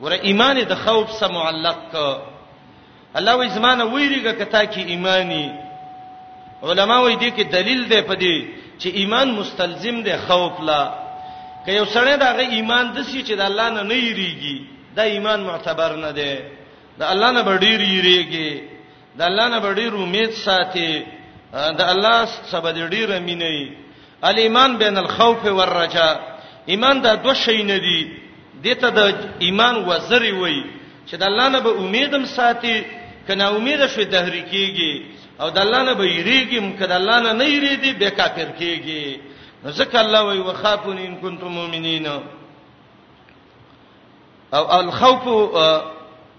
ور ایمان د خوف سره معلق ک الله وې زمانه ویریګه کتا کې ایمانی علما وې دې کې دلیل دی په دې چې ایمان مستلزم دی خوف لا که یو سړی دا غي ایمان د سې چې د الله نه نه یریږي دا ایمان معتبر نه دی د الله نه بډیر یریږي د الله نه ډیر امید ساتي د الله سبا دې ډیر مینه ای الیمان بین الخوف والرجاء ایمان دا دوه شی نه دي دته د ایمان وزري وای چې د الله نه به امیدم ساتي کنه امید شوی دهری کیږي او د الله نه به یریږي مکه د الله نه نه یریږي به کافر کیږي ځکه الله وای وخافون ان کنتم مؤمنین او الخوف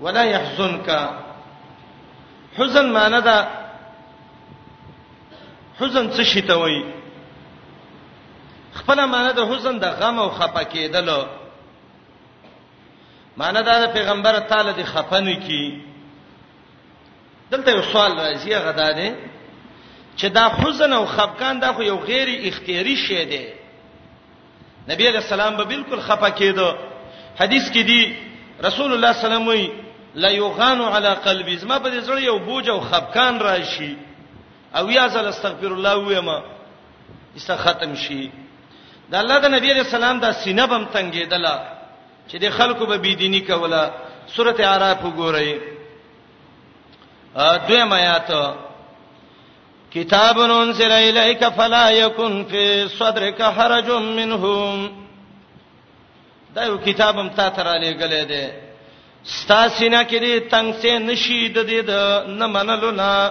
ولا يحزنك حزن معنی دا حزن څه شي ته وایي خپل معنی د حزن د غم او خپه کېدلو معنی دا د پیغمبر تعالی د خپنه کی دلته یو سوال راځي هغه دا دی چې دا حزن او خپګان دا خو یو غیر اختیاري شی دی نبی علیہ السلام به بالکل خپه کېدو حدیث کې دی رسول الله صلی الله علیه وسلم وی لا یغان علی قلبی زما په دې زړه یو بوج او خپکان راشي او یا زل استغفر الله وایم ایسه ختم شي د الله د نبی علیہ السلام دا سینه بم تنګېدله چې د خلکو به بيدینی کوله سورته اعراف وګورئ دویم آیات کتاب انزل الیک فلا یکن فی صدرک حرج منه دا یو کتاب هم تا تر علی غلې ده ستاسینا کې دې تنگ سه نشي د دې د نه منلو نه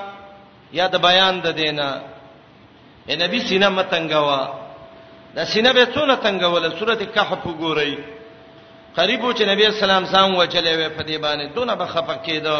یا د بیان د دینه اے نبی سینا متنګوا دا سینا به څونه تنګول سورته کهف وګورئ قریبو چې نبی اسلام سام وچلې وې په دې باندې دونه بخفه کېدو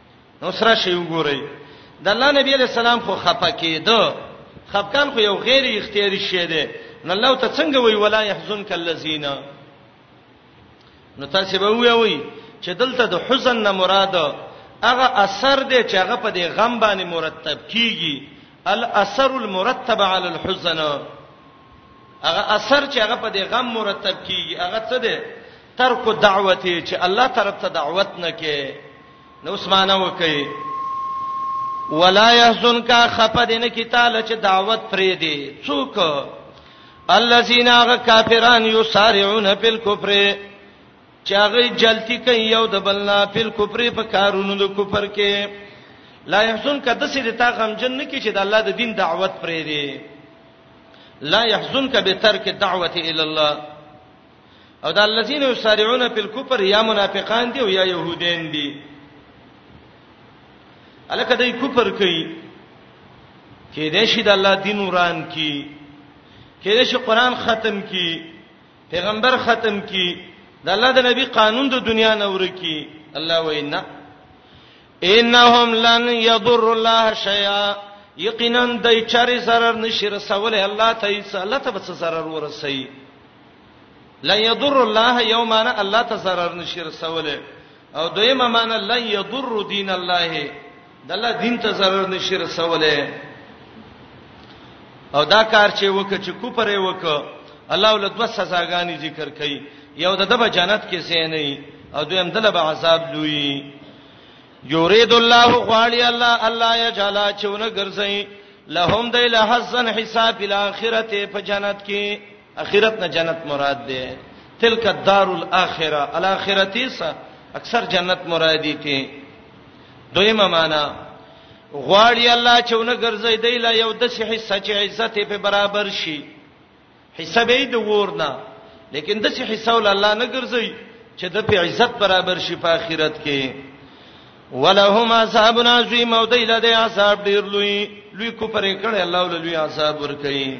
نو سره شی وګورئ د الله نبی علیہ السلام خو خپکیده خپکان خو یو غیر اختیاري شی دی نو الله ته څنګه وی ولا يحزنک الذین نو تاسو به وی وی چې دلته د حزن نه مراد هغه اثر دی چې هغه په دې غم باندې مرتب کیږي الاثر المرتب علی الحزن هغه اثر چې هغه په دې غم مرتب کیږي هغه څه دی ترک دعوت چې الله طرف ته دعوت نه کې نو اسمانه وکي ولا يحزنك خفدن کی تعالی چې دعوت پرې دی څوک الذين كافرون يسارعون في الكفر چاغي جلتی کوي یو د بلنا په کفر په کارونو د کفر کې لا يحزن کده سي د تا غمجن نه کی چې د الله د دین دعوت پرې دی لا يحزنك بترك الدعوه الى الله او دا الذين يسارعون في الكفر یا منافقان دي او یا يهودين دي الکه دای کفر کوي کې دې شي د الله دین وران کی کې دې شي قران ختم کی پیغمبر ختم کی د الله د نبی قانون د دنیا نه ورکی الله وینا انهم لن يضر الله شيئا یقینا دای چاري zarar نشي رسول الله ته هیڅ الله ته به zarar ورسي لن يضر الله يومنا الله ته zarar نشي رسول او دویمه معنی لن يضر دین الله د الله دین ته zarar نشي رسول او دا کار چې وک چې کوپر یې وک الله ول دوه سزاګانی ذکر کړي یو د دبه جنت کې سې نه او دویم دله به عذاب لوی یرید الله غواړي الله الله یجعل چونه ګرځي لهم دیل حسن حساب الاخرته په جنت کې اخرت نه جنت مراد ده تلک الدار الاخره الاخرتی سا اکثر جنت مرادی کې دویمه معنی غواړي الله چې ونه ګرځي دی لا یو د صحیح سچ عزت په برابر شي حساب یې د ورنا لیکن د صحیح سول الله نه ګرځي چې د په عزت برابر شي په آخرت کې ولهم عذاب عظیم او دی له عذاب ډیر لوی لوی کو پرې کړي الله ولوی عذاب ور کوي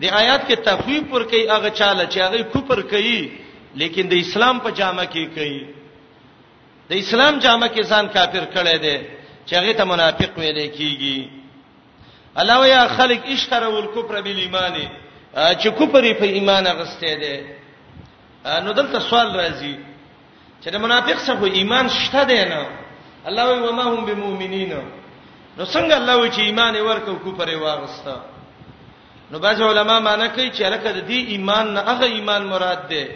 د آیات کې تخویب پر کوي هغه چاله چې هغه کوپر کوي لیکن د اسلام په جامه کې کوي د اسلام جامه کې ځان کافر کړي دي چې هغه ته منافق ویل کیږي علاوه یا خلق اشتروا الكفر بالایمان چې کوپر په ایمان غسته دي نو دلته سوال راځي چې د منافق څخه ایمان شته دی نه الله وی وما هم بمؤمنین نو څنګه الله وی چې ایمان یې ورکو کو پرې واغسته نو باج علما معنی کوي چې لکه د دې ایمان نه هغه ایمان مراد دی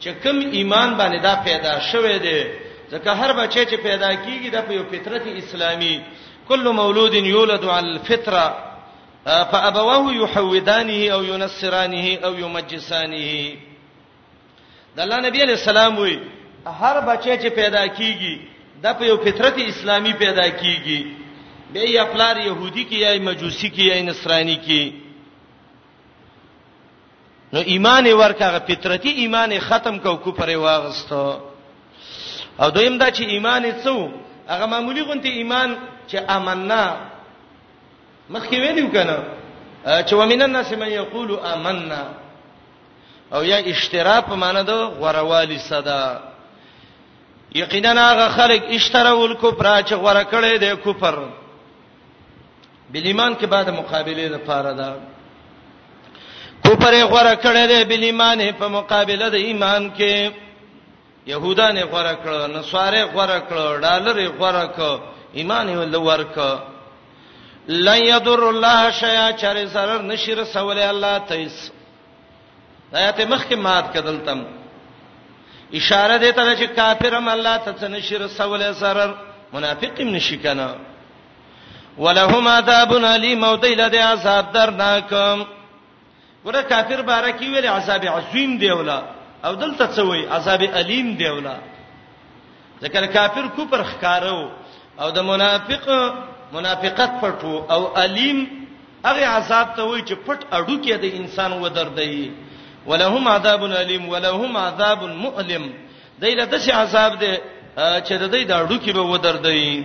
چې کوم ایمان باندې دا پیدا شوه دی ځکه هر بچی چې پیدا کیږي د په فطرت اسلامي کله مولود یولد علی الفطره فابواه يحودانه او ينصرانه او يمجسانه د الله نبی علی السلام وی هر بچی چې پیدا کیږي د په یو فطرت اسلامی پیدا کیږي به یا پلار يهودي کې یا مجوسی کې یا نصرانی کې نو ایمان ورکه فطرتي ایمان ختم کو کو پرې واغستو او دویم دا چې ایمان څو هغه معمولی غونته ایمان چې آمنا مخکې ویلو کنه چې ومن الناس من یقول آمنا او یا اشترا په معنی د غوروالی صدا یقینا هغه خلک اشترا ول کو پر چې غور کړي د کوپر بل ایمان کې بعد مقابله د پاره ده کوپر غور کړي د بل ایمان په مقابله د ایمان کې یهودان یې غوره کړل، نصارې غوره کړل، ډالر یې غوره کړ، ایمان یې ول ورکړ. لن یضر الله شیئا چر zarar نشي رسول الله تیس. آیات مخکې مات کدل تم. اشاره ده ته چې کافرم الله ته څه نشي رسول zarar منافق هم نشي کنه. ولهم عذاب الیم او دیل د عذاب درناکم. ګوره کافر باره کې ویل عذاب عظیم دی ولا او دلته څه وای عذاب الیم دی ولا ځکه کافر کو پر ښکارو او د منافق منافقت پټو او الیم هغه عذاب ته وای چې پټ اډو کې د انسان و دردي ولهم عذاب الیم ولهم عذاب مؤلم دایله د شي عذاب دی چې د دې د اډو کې به و دردي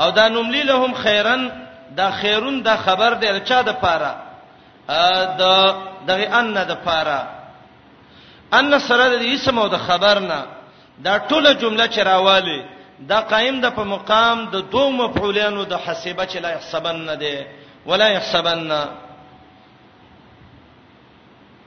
او دا نملی لهم خیرن دا خیرون دا خبر دی چا د پاره د دغه ان د پاره ان سره د اسم او د خبر نه دا ټوله جمله چې راواله دا قائم د په مقام د دوه مفعولانو د حسبه چې لا يحسبن نه دی ولا يحسبن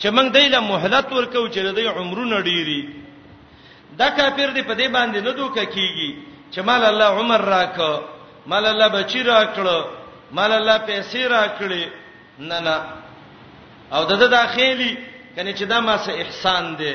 چې موږ دایله مهلت ورکو چې د دې عمرونه ډیری دا کافر دی په دې باندې نه دوک کیږي چې مال الله عمر راک مال الله بچی راکړو مال الله پیسې راکړي نه نه او دغه داخلي کنه چې دا ما سه احسان دی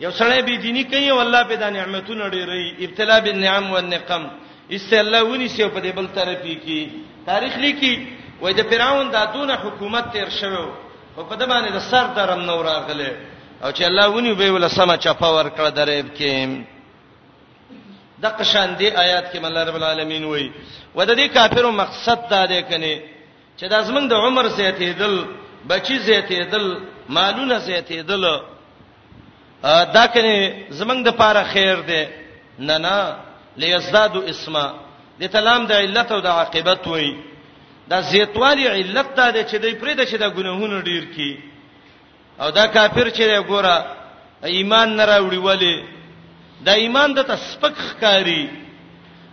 یو سړی به دینی کوي او الله په دا نعمتونه ډېرې ابتلا بالنعم والنقم است الله ونی سیو په دې بل طرف کې تاریخ لیکي وای د فرعون دا دونه حکومت تیر شوو او په دې باندې د سر درم نور راغله او چې الله ونی به ول سما چپا ور کړ درېب کې د قشان دی آیات کې الله رب العالمین وای و د دې کافرو مقصد دا دی کني چې د ازمن د عمر زیاتېدل بچی زیاتېدل مالونه زیاتېدل دا کني زمنګ د پاره خیر دی نه نه ليزدادو اسما د تلام د علت او د عاقبت وای دا زیتوالی علت دا دی چې د پرې د چې د ګناهونو ډیر کی او دا کافر چې ګوره ایمان نه راوړي ولی دا ایمان د تسپک ښکاری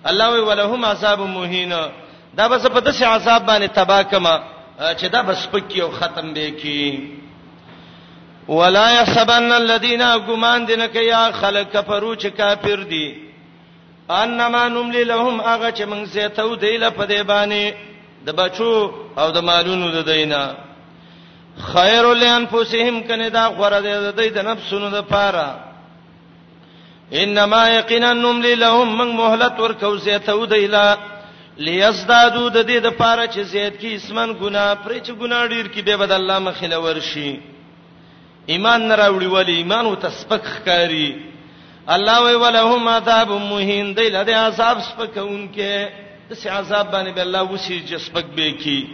الله وی ولهم عذاب مهین دا بس په دسه عذاب باندې تبا کما چې دا بس پکی او ختم به کی ولا يحسبن الذين غمان دین کیا خلق کفرو چې کافر دي انما نملي لهم اغه چې موږ زیتو دی له پدې باندې د بچو او د مالونو د دینه خیر لانفسهم کنه دا غره د دې د نفسونو د پاره انما یقینا نملی لهم من مهلت ورکو زیتو دیلا لیزدادو د دې د پاره چې زیات کی اسمن ګنا پرې چې ګنا ډیر کی به بد الله مخله ورشي ایمان نه راوړي ولی ایمان او تسبق ښکاری الله وی ولهم عذاب مهین دی لدی عذاب سپکونکې دسی عذاب باندې به الله وسی چې سپک به کی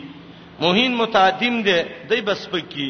مهین متعدیم دی دی بس پکی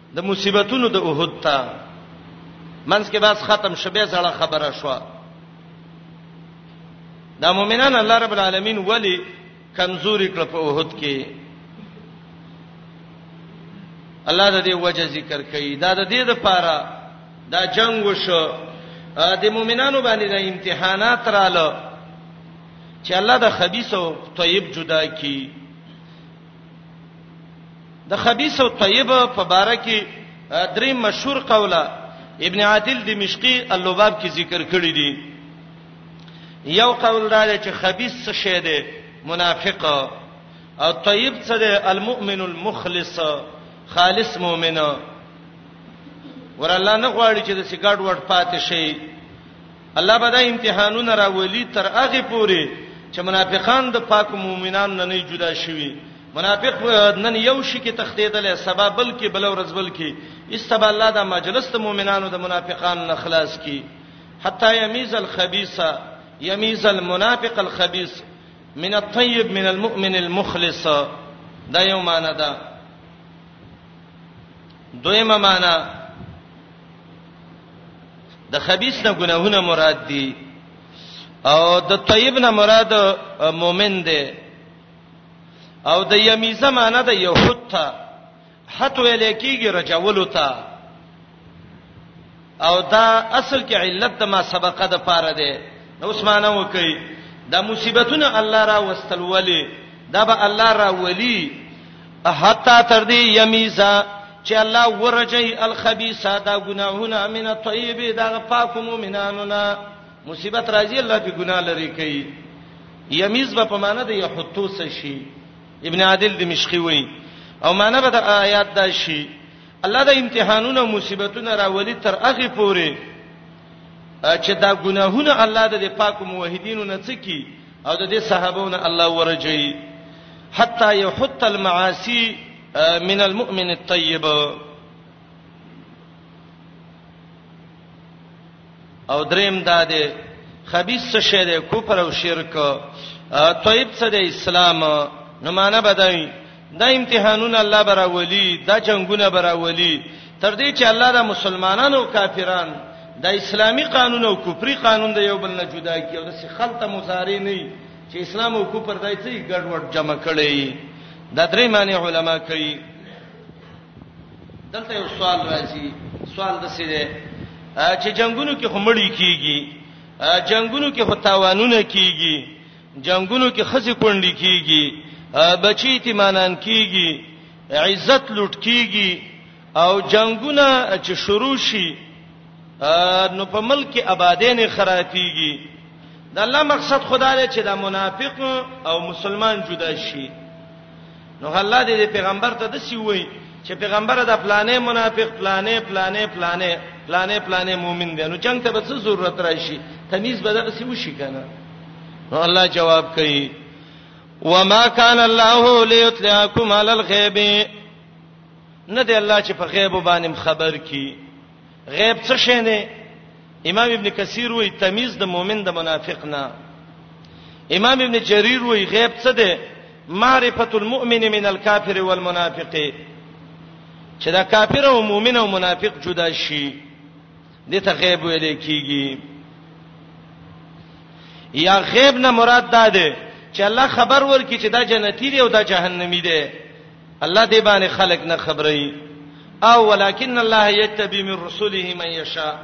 د مصیبتونو د احد ته منځ کې بس ختم شبه زړه خبره شو دا مؤمنان الله رب العالمین ولی کمزوري کړ په احد کې الله د دې وجه ذکر کوي دا د دې لپاره دا جنگ وشو د مؤمنانو باندې د امتحانات رااله چې الله د خبيث او طيب جدا کړي د خبيث او طيب په باره کې درې مشهور قوله ابن عادل دمشقي اللباب کې ذکر کړی دی یو قول دا دی چې خبيث څه شی دی منافق او طيب څه دی المؤمن المخلص خالص مؤمن ور الله نه غواړي چې د سیګارډ ورټ پاتې شي الله به دا امتحانونه راولي تر هغه پورې چې منافقان د پاک مؤمنان نه نه جدا شوي منافق نن یو شي کې تختیدل سبا بل کې بل ورځ بل کې استبا الله دا مجلس د مؤمنانو د منافقان نه خلاص کی حتا یمیز الخبیث یمیز المنافق الخبیث من الطيب من المؤمن المخلص دا یو معنی ده دویمه معنی د خبيث نه ګناهونه مراد دي او د طيب نه مراد مؤمن دی او د يميزه معنی د يهود ته حت ویل کیږي رجولو ته او دا اصل کې علت د ما سبقه د پاره دی نو عثمانه وکي دا مصیبتونه الله را وستل ولي دا به الله را ولي حتی تر دې یمیزا چې الله ورجی الخبيثه دا ګناهونه من الطيب دا پاک مؤمنانو نه مصیبت راځي الله به ګناه لري کوي یمیز به په معنی د یحتو څه شي ابن عادل دمشقي وایي او معنی به د آیات دا شي الله د امتحانونو مصیبتونو راولي تر هغه پوري چې دا ګناهونه الله د پاک موحدینو نه څخه او د دې صحابهونو الله ورجي حتا يحط المعاصي من المؤمن الطيب او دریم دا دی خبيث څه شی دی کفر او شرک طيب څه دی اسلام نو معنا بدایي دا امتحانونه الله براولي دا جنگونه براولي تر دې چې الله دا مسلمانانو او کافران دا اسلامی قانون او کفري قانون د یو بل نه جدا کی او د خلته مزاري نه چې اسلام او کفر دای څه ګډوډ جمع کړي دا درې معنی علما کوي دلته یو سوال راځي سوال د څه دی چې جنگونو کې خمړی کیږي جنگونو کې هتاوانونه کیږي جنگونو کې خزي کونډي کیږي بچی تیمانان کیږي عزت لوټ کیږي او جنگونه چې شروع شي نو په ملک کې آبادې نه خرابيږي د الله مقصد خدای دی چې دا منافق او مسلمان جدا شي نو الله دې پیغمبر ته د سی وای چې پیغمبر د پلانې منافق پلانې پلانې پلانې پلانې پلانې مؤمن دی نو جنگ ته به څه ضرورت راشي تمیز به دغه سی وشي کنه نو الله جواب کوي وما كان الله ليطلعكم على الغيب نه دی الله چې په غیب باندې خبر کی غیب څه شی دی امام ابن کثیر وایي تمیز د مؤمن د منافق نه امام ابن جریر وایي غیب څه دی معرفت المؤمن من الكافر والمنافق چې دا کافر او مؤمن او منافق جدا شي دې ته غیب ویل کیږي یا غیب نه مراد ده چې الله خبر ورکړي چې دا جنتی دی او دا جهنمی دی الله دې باندې خلق نه خبري او ولکن الله یتبی من رسوله من یشاء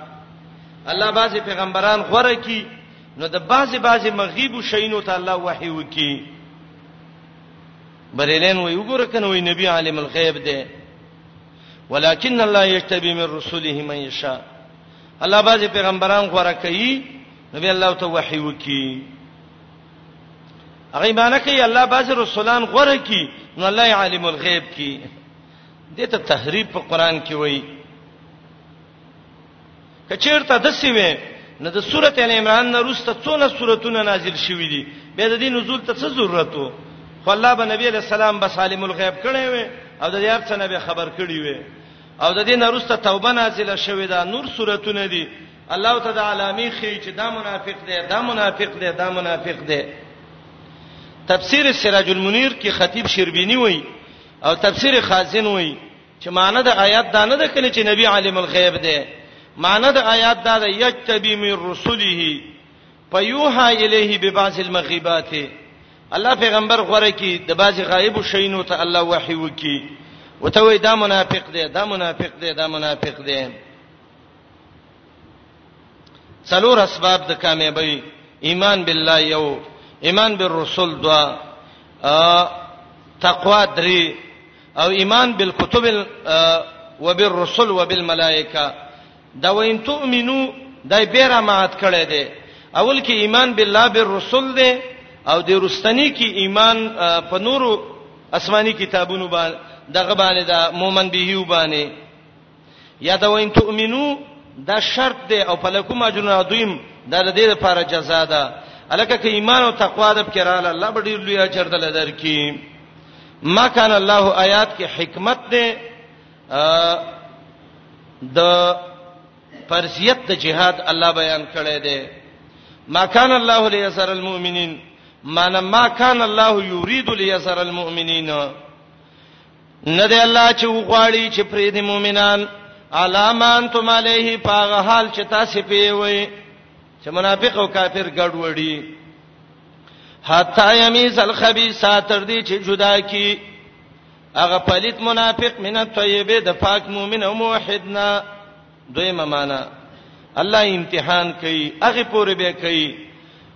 الله بعضی پیغمبران غوړه کی نو د بعضی بعضی مغیب شینو ته الله وحی وکي بریلین وی وګوره کنه وی نبی عالم الغیب دی ولکن الله یجتبی من رسوله من یشاء الله باز پیغمبران غوړه کوي نبی الله ته وحی وکي هغه معنی کوي الله باز رسولان غره کی نو الله عالم الغیب کی دته تحریف په قران کې وایي کچیرته د سیمه نه د سوره ال عمران نه روسته څونه سوراتونه نازل شوې دي به د دې نزول ته څه ضرورت وو خو الله به نبی علیہ السلام بس عالم الغیب کړي وي او د دې ارڅ نه به خبر کړي وي او د دې نه روسته توبه نازله شوې ده نور سوراتونه دي الله تعالی می خي چې دا منافق دی دا منافق دی دا منافق دی تفسیر سراج المنیر کې خطیب شربینی وای او تفسیر خازن وای چې معنی د آیات دا نه ده کله چې نبی عالم الغیب دی معنی د آیات دا ده یجتبی من رسله فیوها الیه ببعض المغیبات الله پیغمبر غره کی د باز غایب شینو ته الله وحی وکي وته وای دا منافق دی دا منافق دی دا منافق دی څلور اسباب د کامیابی ایمان بالله یو ایمان بالرسول دوا تقوا درې او ایمان بالکتب وبالرسل وبالملائکه دا وین تؤمنو دای بیره مات کړي دي اول کې ایمان بالله بالرسل دي او د رستنی کې ایمان په نورو آسماني کتابونو باندې دغه باندې دا مؤمن به یو باندې یا دا وین تؤمنو دا شرط دی او فلکم اجر عظیم دا د دې لپاره جزاء ده الکه کې ایمان او تقوا د کړهاله الله به ډیر لوی اجر دل درکې ما کان الله آیات کې حکمت ده د فرضیت د جهاد الله بیان کړی دی ما کان الله لیسر المؤمنین معنی ما کان الله یرید لیسر المؤمنین نه دی الله چې وغواړي چې پرې د مؤمنان علامان تم علیه پاغه حال چې تاسو پی وي چې منافق او کافر ګډ وړي حتا یمیز الخبیث تر دې چې جدا کی هغه پلیت منافق من طیبه د پاک مؤمن او موحدنا دویمه معنا الله امتحان کوي هغه پورې به کوي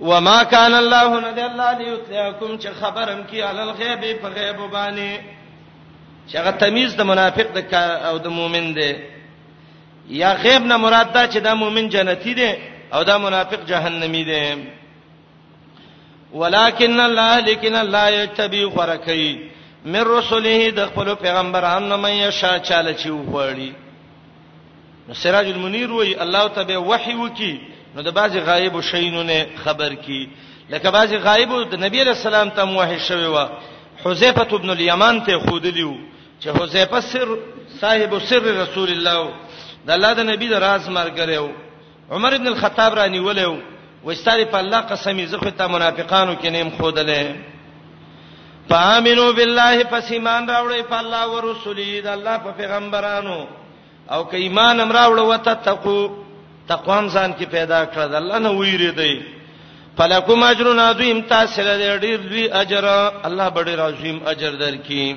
وما كان الله ند الله ليطلعكم چې خبرم کی علی الغیب په غیب باندې چې هغه تمیز د منافق د او د مؤمن دی یا غیب نه مراد دا چې دا مؤمن جنتی دی او دا منافق جهنمی دی ولکن الله لیکن الله یتبی خرکی من رسله د خپل پیغمبرانو مې شا چاله چی وړي نو سراج المنیر وای الله ته به وحی وکي نو د بعضی غایب شینو نه خبر کی لکه بعضی غایب د نبی علیہ السلام ته وحی شوی و حذیفه ابن الیمان ته خودلیو چې حذیفه سر صاحب سر رسول الله د الله د نبی د راز مرګره و عمر ابن الخطاب را نیولیو وستاره په الله قسم زه خو ته منافقانو کې نیم خودلې فامنو بالله پس ایمان راوړې په الله او رسولي د الله په پیغمبرانو او که ایمان امر راوړ وته تقو تقوام ځان کې پیدا کړ د الله نه ویری دی فلکم اجر عظیم تاسو له ډیر لوی اجر الله بډې عظیم اجر درکې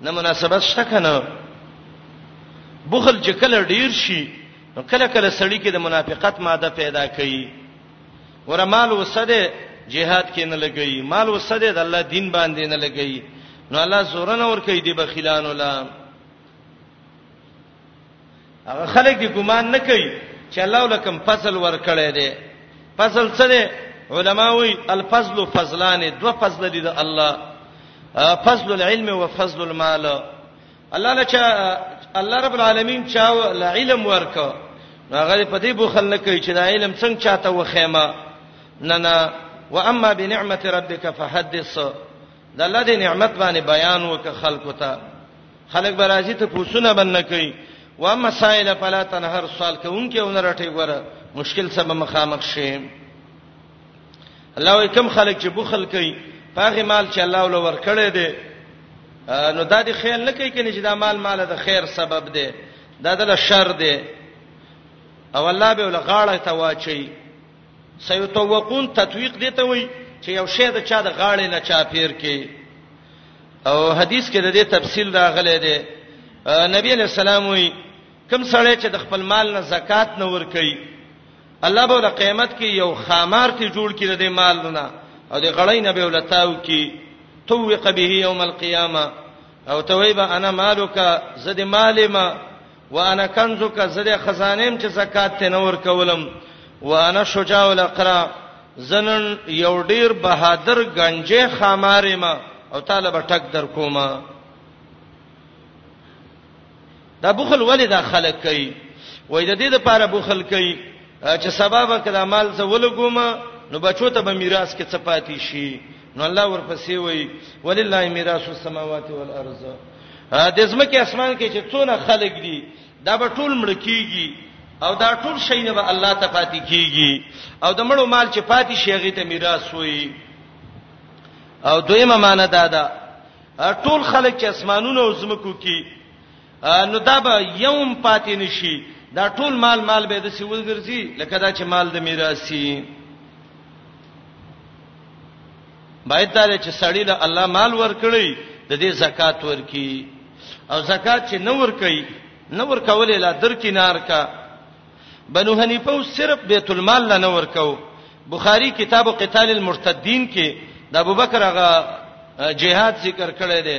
نه مناسبت شته کنه بخل چې کله ډیر شي نو کله کله سړی کې د منافقت ماده پیدا کوي ورمال وسده جهاد کې نه لګي مال وسده د الله دین باندې نه لګي نو الله زورن اور کوي دی بخیلانو لا هغه خلک دې ګمان نه کوي چې الله ولکم فضل ورکړی دی فضل څه دی علما وی الفضل فضلان دو فضل دي د الله فضل العلم او فضل المال الله لچا الله رب العالمین چا علم ورکو هغه په دې بوخل نه کوي چې دا علم څنګه چاته وخېما نه نه واما بنعمت ربک فحدث د الله دې نعمت باندې بیان وک خلکو ته خلک به راځي ته پوسونه بنه کوي و مسائل فلا تنهر سوال کوونکې ونرټي ګوره مشکل سبب مخامخ شي الله وي کم خلک چې بخل کوي پاغه مال چې الله ول ور کړی دی نو دا د خیر نه کوي کني چې دا مال مال د خیر سبب دی دا د شر دی او الله به ول غاړه ته واچي سيطوقون تطويق دي ته وي چې یو شی د چا د غاړې نه چا پیر کې او حدیث کې د دې تفصیل راغلی دی نبی علیہ السلام وی کم سړی چې د خپل مال نه زکات نه ور کوي الله به د قیامت کې یو خامار ته جوړ کړي د مال نه او د غړی نه به ولتاو کی توق به یوم القیامه او تویبه انا مالک زد مال ما وانا کنزک زده خزانیم چې زکات ته نور کولم وانا شجاع الاقرا زنن یو ډیر بهادر گنجه خمارې ما او طالب ټک در کوما دا بخل ولې دا خلک کوي وای د دې لپاره بخل کوي چې سبب کړه مال زولګوم نو بچو ته به میراث کې څه پاتې شي نو الله ورپسې وایي ولله میراث السماوات والارض د زمکه اسمان کې چې څونه خلق دي دا به ټول مړ کیږي او دا ټول شی نه به الله ته پاتې کیږي او د مړو مال چې پاتې شي هغه ته میراث وایي او دویمه معنی دا ده ټول خلک چې اسمانونو او زمکو کې نو دا به یوم پاتې نشي دا ټول مال مال به د سی وګرځي لکه دا چې مال د میراثي باید دا چې سړی له الله مال ورکړي د دې زکات ورکي او زکات چې نه ورکي نه ورکولې لا درکې نار کا بنو حنیفه صرف بیت المال لا نه ورکو بخاری کتاب قتال المرتدین کې د ابوبکر هغه جهاد ذکر کړی دی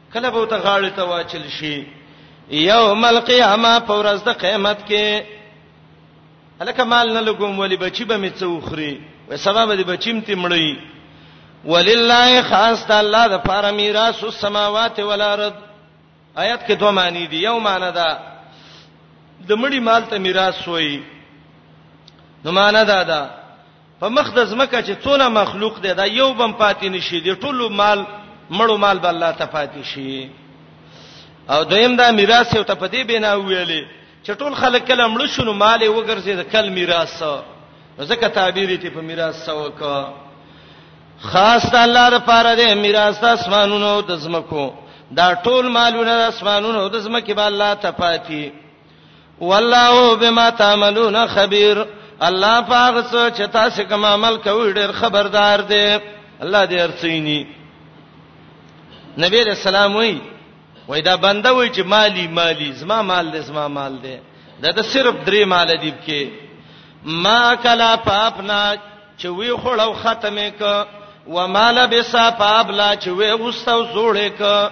کله به ته غاړه ته واچل شي یوم القیامه پر ورځ د قیامت کې الکه مال نه لګوم ولی بچی به می څو خوري و سبب دې بچیم تی مړی ولله خاص د الله د پاره میراث السماوات والارض آیات کې دوه معنی دي یو معنی دا د مړی مال ته میراث وای نو معنی دا ده په مخ د زمکه چې څونه مخلوق دی دا یو بم پاتې نشي دی ټولو مال مړو مال به الله ته پاتې شي او دویم دا میراث یو ته په دې بنا ویلې چې ټول خلک کله مړ شونو مال وګرځي د کل میراث ځکه تعبیر ته په میراث وکا خاص د الله لپاره دې میراث د اسمانونو د زمکو دا ټول مالونه د اسمانونو د زمکه به الله ته پاتې والله بما تعملون خبير الله پاک څه چې تاسو کوم عمل کوئ ډېر خبردار دی الله دې ارسینی نبی رسول الله وی وای دا بنده وای چې مالی مالی زما مال دې زما مال دې دا د صرف درې مال دی کې ما کلا پاپنا چې وی خړو ختمه ک و مال بسا پابلا چې وی وستو زوړې ک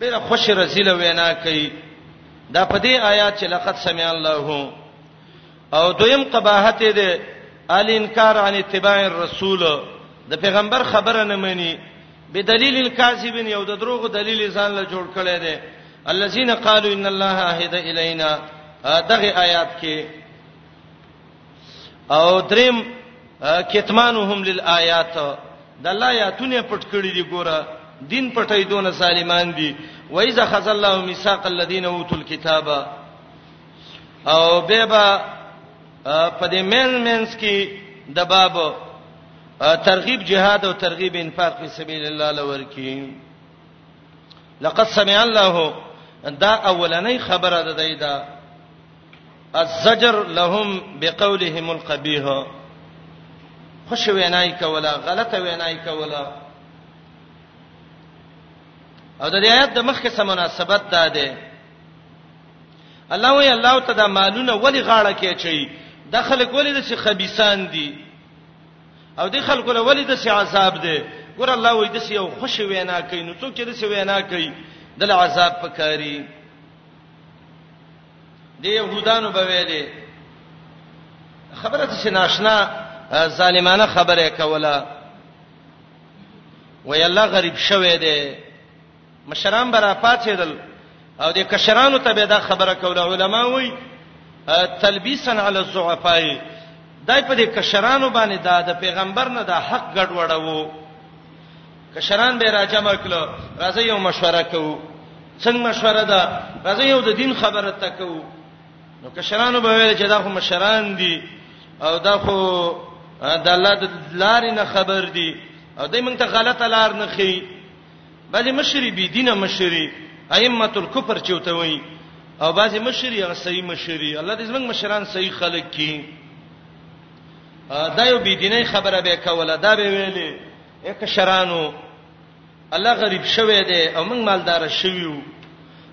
ډیره خوش رزيله وینا کوي دا په دې آیات چې لقد سمع الله او دویم قباحت دې ال انکار عن اتباع الرسول د پیغمبر خبره نه مانی به دلیل الکاذب یو د دروغ دلیل ځان له جوړ کړي دي الذين قالوا ان الله عهد الينا دغه آیات کې او دریم کتمانهم للآیات د الله آیاتونه پټ کړی دی ګوره دین پټای دون سالمان دی وایذا خذ الله میثاق الذین اوتوا الكتاب او بهبا په دې مین مینس کې د باب ترغیب جهاد او ترغیب انفاق په سبیل الله لور کې لقد سمع الله دا اولنۍ خبره ده دا الزجر لهم بقولهم القبيح خوش وینای کوله غلطه وینای کوله او د دې آیات د مخکې سم مناسبت ده ده الله وی الله ته دا مالونه ولی غاړه کې چي د خلک ولی د څه خبيسان دي او د خلکو له ولی د څه عذاب دي ګور الله وی د څه یو خوش وینا کوي نو څوک چې د څه وینا کوي د عذاب پکاري د يهودانو به ویلې خبره څه ناشنا ظالمانه خبره کوله وای الله غریب شوه دی مشران برا پاتېدل او د کشرانو ته به دا خبره کوله علما وای تلبیسا علی الضعفاء دای په دې کشرانو باندې دا د پیغمبر نه دا حق ګډوډو کشران به را جمع کړو راځي یو مشوره کوو څنګه مشوره ده راځي یو د دین خبره تکو نو کشرانو به ویل چې دا خو مشران دي او دا خو د الله د لارې نه خبر دي او دای موږ ته غلطه لار نه خي بعضی مشری بی دینه مشری ائمه الکفر چوته وای او بعضی مشری هغه صحیح مشری الله دې زمنګ مشران صحیح خلق کی دا یو بی دینه خبره به کوله دا به ویلې اې کشرانو الله غریب شوه دی او موږ مالدار شویو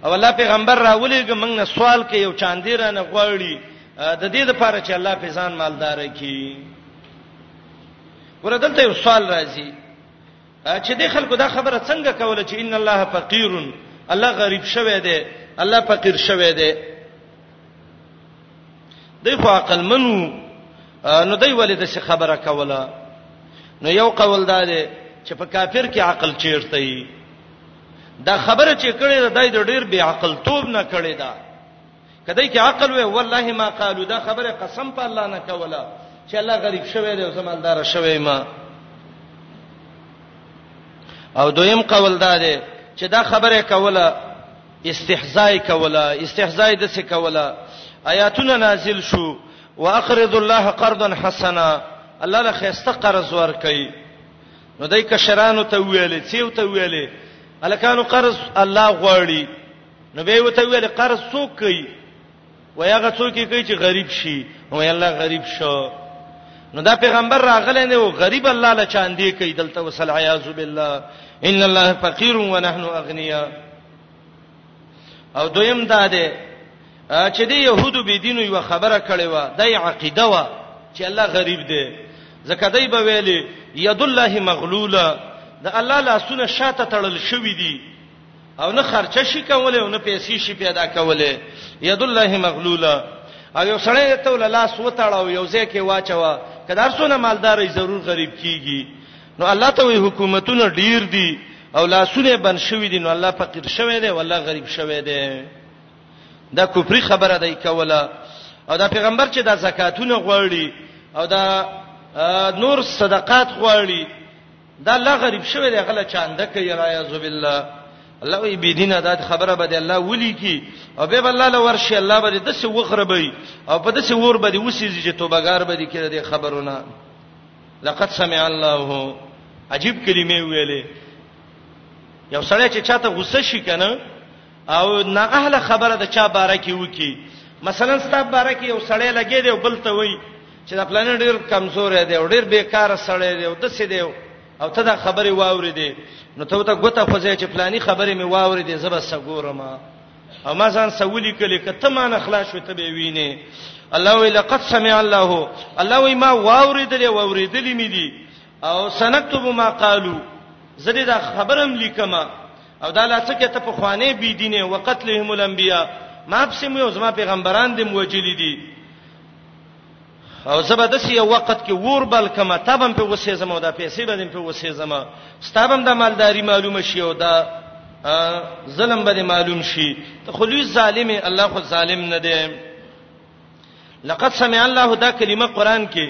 او الله پیغمبر راولېګ موږ نه سوال کوي او چاندې را نه غواړي د دې لپاره چې الله په ځان مالدار کړي وردلته یو سوال راځي چې د خلکو دا خبره څنګه کوله چې ان الله فقیر الله غریب شوه دی الله فقیر شوه دی دی خو عقل منو نو دی ولې د څه خبره کوله نو یو قول دا دی چې په کافر کې عقل چیرته ای دا خبره چې کړې ده دای ډېر بی عقل توب نه کړې ده کدی کې عقل وې والله ما قالو دا خبره قسم په الله نه کوله چې الله غریب شوی دی او زمالدار شوی ما او دویم قول دا دی چې دا خبره کوله استهزاء کولا استهزاء د څه کولا آیاتونه نازل شو واقرض الله قرضا حسنا الله له خسته قرض ورکي نو دای کشرانو ته ویلې چیو ته ویلې الکانو قرض الله غواړي نو به وته ویلې قرض څوک کوي وای هغه څوک یې کوي چې غریب شي نو الله غریب شو نو دا پیغمبر راغلی نه و غریب الله له چاندې کوي دلته وسل عیاذ بالله ان الله فقیر و نحن اغنیا او دویم دا ده چې د يهودو بي دینو یو خبره کړې و د عقیده و چې الله غریب دی زکه دای به ویلي ید الله مغلوله د الله لاسونه شاته تړل شوې دي او نه خرچه شي کولای او نه پیسې شي پیدا کولای ید الله مغلوله او یو سړی ته ول لاس وتاړو یو ځای کې واچوا کدار سونه مالداري ضرور غریب کیږي نو الله ته وی حکومتونه ډیر دي او لاسونه بن شوې دي نو الله فقیر شوی دی والله غریب شوی دی دا کوپری خبره دی کوله او دا پیغمبر چې دا زکاتونه غواړي او دا نور صدقات غواړي دا الله غریب شوی دی غل چاند کوي العیاذ بالله الله وی بی دینه دا خبره به دی الله ولي کی او به الله له ورشي الله به د څه وخربي او په د څه ور به دی وسیږي چې توبګار به دی کړه د خبرونه لقد سمع الله عجیب کلمې ویلې یو سړی چې چاته غوسه شي کنه او نه اهل خبره د چا باره کې وکی مثلا ستاب باره کې یو سړی لګی دی او بل ته وای چې دا پلان ډیر کمزور دی او ډیر بیکاره سړی دی او د څه دی او ته دا خبره واورې دی نو ته ته ګوته خو ځای چې پلاني خبره می واورې دی زبر سګورم او ما ځان سولی کلی کته ما نه خلاص شو ته به وینې الله وی لقد سمع الله الله وی ما واورې دی واورې دی می دی او سنكتب ما قالو زه دې دا خبرم لیکم او دا لاسکه ته په خوانې بی دینه وقتلهم الانبیاء ما بسم یو زما پیغمبران دې موجلی دي او زبدس یو وخت کې ور بل کما تبم په وسې زما دا پیسې بدیم په وسې زما ستابم د مالداری معلومه شي او دا ظلم به معلوم شي ته خلوی ظالم الله خو ظالم نه دی لقد سمع الله دا کلمه قران کې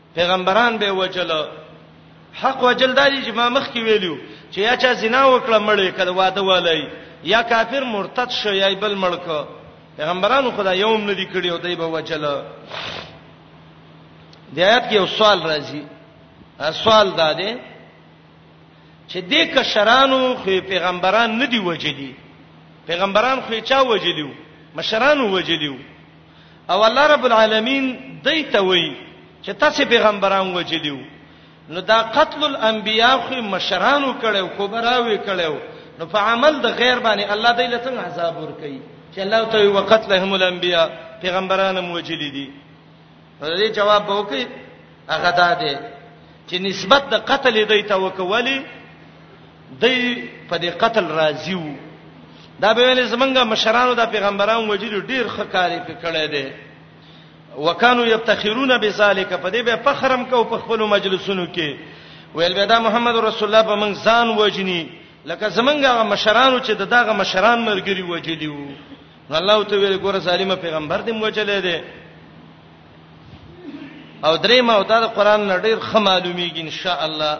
پیغمبران به وجل حق وجل دالي چې ما مخ کې ویلو چې یا چا زنا وکړه مړې کړه واده ولای یا کافر مرتد شو یا بل ملک پیغمبرانو خدای یوم ندی کړی او دای به وجل د آیات کې یو سوال راځي سوال دا دی چې دې کشرانو خو پیغمبران ندی وجلی پیغمبران خو چا وجلیو مشرانو وجلیو او الله رب العالمین دای ته وی چې تاسو پیغمبران وجلیو نو دا قتل الانبیاء خو مشرانو کړو کوبراوي کړو نو په عمل د غیر باندې الله دې لته عذاب ور کوي چې الله ته وی وقتلهم الانبیاء پیغمبران موجلی دي نو دې جواب به وکي هغه دا دی چې نسبت د قتل دې ته وکولي دی په دې قتل راضی وو دا به ویل زمونږه مشرانو د پیغمبرانو وجلی ډیر خکاری په کړه دی وکانو یفتخرون بذالک په دې به فخرم کو په خپل مجلسونو کې ویل به دا محمد رسول الله په من ځان وجنی لکه زمونږه مشرانو چې دغه مشران مرګري وجلی وو الله ته ویل ګوره ظالم پیغمبر دې موجلې دي او درې ما او دا قرآن نړیر خه معلومیږي ان شاء الله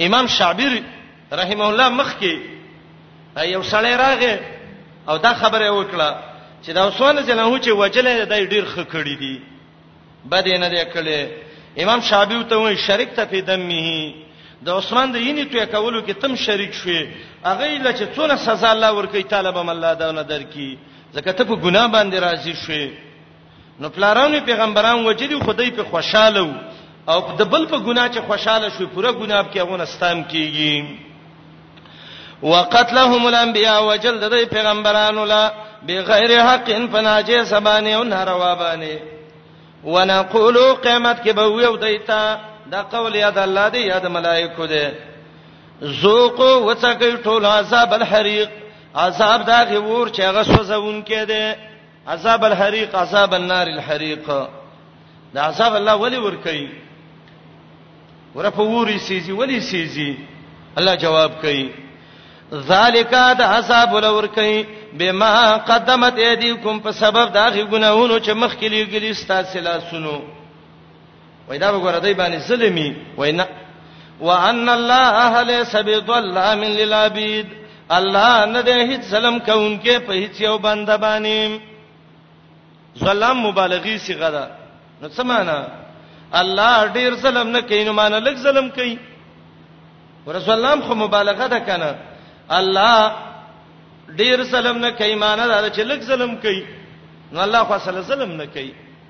امام شعبی رحمه الله مخکې یو سړی راغی او دا خبره وکړه چې دا وسونه جنو چې وجلې دای ډیر خکړی دي بد نه دی کړي امام شعبی ته وایي شریک ته په دمه د عثمان د یینې توې کولو کې تم شریک شوې اغه له چې څونه سزا الله ورکړي طالب هم الله دا نه درکې ځکه ته په ګناه باندې راضي شوې نو پلارانو پیغمبران وجلی خدای په خوشاله وو او د بل په ګناه چې خوشاله شو پوره ګناه کې هغه نستام کیږي وقتلهم الانبیاء وجل د پیغمبرانو لا بغیر حق فناجه سبانه او ناروا باندې ونقول قیامت کې به ویو دیتا دا قول یا د الله دی یا د ملائکو دی ذوقوا وتقوا طول عذاب الحريق عذاب دا غور چې هغه سوزون کې دی عذاب الحریق عذاب النار الحریق دا عذاب الله ولی ور کوي ورپه وری سیزي ولی سیزي الله جواب کوي ذالک د عذاب ولور کوي بما قدمت ایدیکم په سبب دا غي ګناهونو چې مخکې لګلی ستاسو لاسونو وای دا وګوره دای باندې ظلمي وای نه وان الله ليس بظلام للعبيد الله نه ده هیڅ ظلم کوونکې په هیڅ یو بنده باندې ظلم مبالغي صيغه ده نو څه معنی الله ډیر ظلم نه کوي نو معنی لږ ظلم کوي ورسول الله خو مبالغه ده کنه الله ډیر ظلم نه کوي معنی دا چې لږ ظلم کوي نو الله خو اصل ظلم نه کوي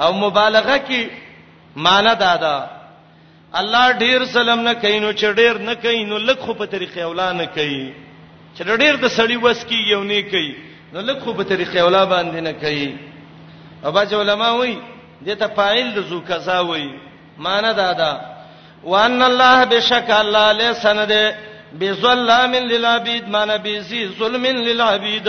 او مبالغه کی معنی دا ده الله ډیر سلام نه کینو چې ډیر نه کینو لک خو په طریقې اولا نه کوي چې ډیر د سړی وس کی یو نه کوي نو لک خو په طریقې اولا باندې نه کوي او باج علماء وایي دته فاعل د زو کذا وایي معنی دا ده وان الله بشک الله له سند بظلام للعبید معنی بيزي ظلم للعبید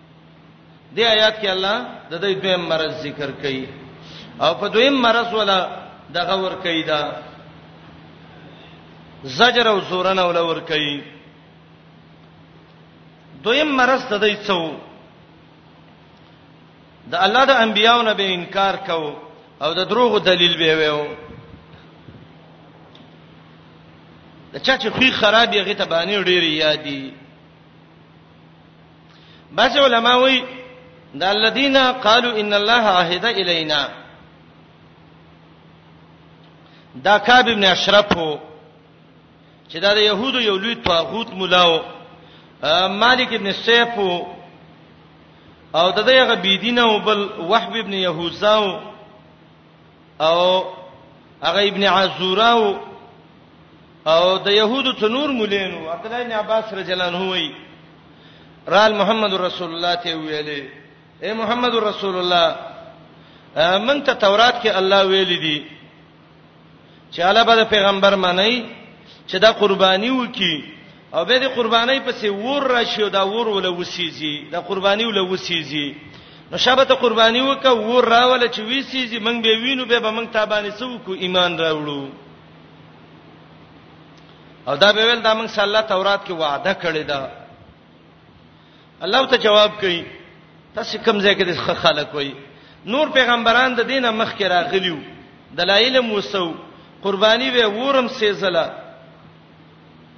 دې آیات کې الله د دې دویم مرز ذکر کړي او په دویم مرز ولا دغه ور کوي دا زجر او زورن او لور کوي دویم مرز ته دی څو د الله د انبیانو نه به انکار کو او د دروغ دلیل به ویو د چا چې خوې خراب یې غته باندې ډېری یادي بعض علما وایي د الذين قالوا ان الله عهد الينا دا کعب ابن اشرف هو چې دا د يهودو یو لوی طاغوت مولاو مالک ابن سیف هو او د دغه بيدینه او بل وحب ابن يهوذا او هغه ابن عزورا او د يهودو تنور مولینو عبد الله بن عباس رضی الله عنه وی رال محمد رسول الله ته ویلې اے محمد رسول الله من ته تورات کې الله ویل دي چې الله به پیغمبر منی چې دا قرباني وکي او به د قرباني پسې ور راشي او دا ور ول وسیږي دا قرباني ول وسیږي نو شابه ته قرباني وکه ور راول چې وسیږي موږ به وینو به به موږ تابانه سو کو ایمان راوړو او دا به ول دا موږ صلی الله تورات کې وعده کړی دا الله ته جواب کوي تاسو کوم ځای کې د خلک وای نور پیغمبران د دینه مخ کې راغلیو دلایل موسو قرباني به ورم سیزله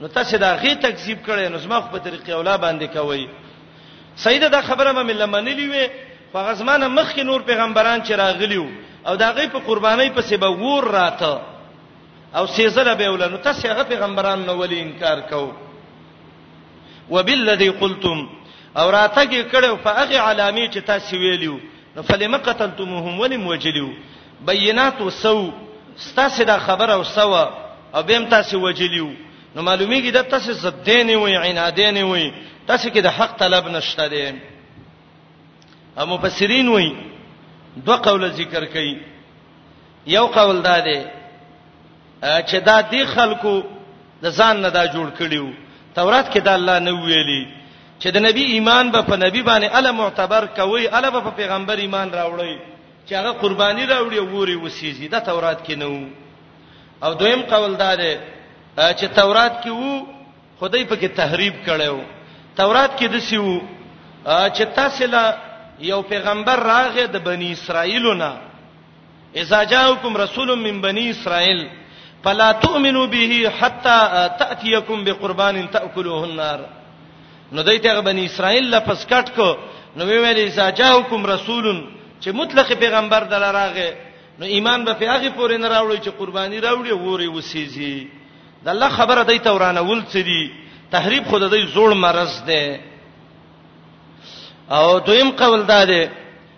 نو تاسو دا غي تکذیب کړي نو زما خو په طریقې اولا باندې کوي سیده دا خبره مې لمنلې وي په غزمانه مخ کې نور پیغمبران چې راغلیو او دا غي په قرباني په سبا ور راته او سیزله به ولنو تاسو هغه پیغمبران نو ولې انکار کوئ وبالذي قلتم او راتګ کړو په هغه علامه چې تاسو ویلیو نو فلم قتلتموهم ولم وجلیو بینات وسو ستاسو دا خبره وسو او بهم تاسو وجلیو نو معلومیږي د تاسو زدین وي عنادین وي تاسو کې د حق طلب نشته دي او مفسرین وي دوه قول ذکر کوي یو قول دا دی چې دا دی خلکو د ځان نه دا جوړ کړیو تورات کې دا الله نه ویلي چې د نبی ایمان به په نبی باندې اله معتبر کوي اله به په پیغمبر ایمان راوړي چې هغه قرباني راوړي ووري وسیږي دا تورات کې نه وو او دویم قول دا دی چې تورات کې وو خدای په کې تحریب کړو تورات کې د سی وو چې تاسو له یو پیغمبر راغې د بنی اسرائیلو نه اذا جاءكم رسول من بني اسرائيل فلا تؤمنوا به حتى تاتيكم بقربان تاكله النار نو دایته بني اسرائيل لپس کټ کو نو ویل اذا جاءكم رسول چې مطلق پیغمبر دلراغه نو ایمان به په هغه پورې نه راوړي چې قرباني راوړي ووري وسیږي د الله خبره دی ته ورانه ول څه دي تحریب خود دی زوړ مرز ده او دویم قول دا ده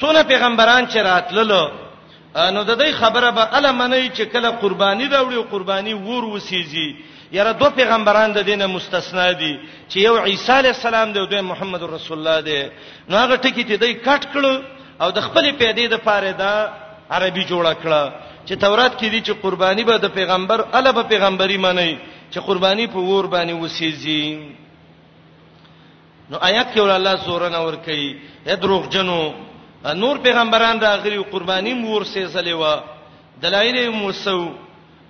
څونه پیغمبران چې راتللو نو د دې خبره به اله منی چې کله قرباني راوړي او قرباني ور وسیږي یاره دوه پیغمبران د دینه مستثنا دي چې یو عیسی علی السلام دی او دوی محمد رسول الله دی نو هغه ټکی ته دی کټ کړو او د خپل پیدې د پاره دا عربي جوړ کړه چې تورات کې دي چې قرباني به د پیغمبر اله به پیغمبري معنی چې قرباني په ور باندې وسیږي نو آیات کې ول الله زورنه ور کوي یا دروغجنو نور پیغمبران راغلي قرباني مور سي زلې و دلایل موسو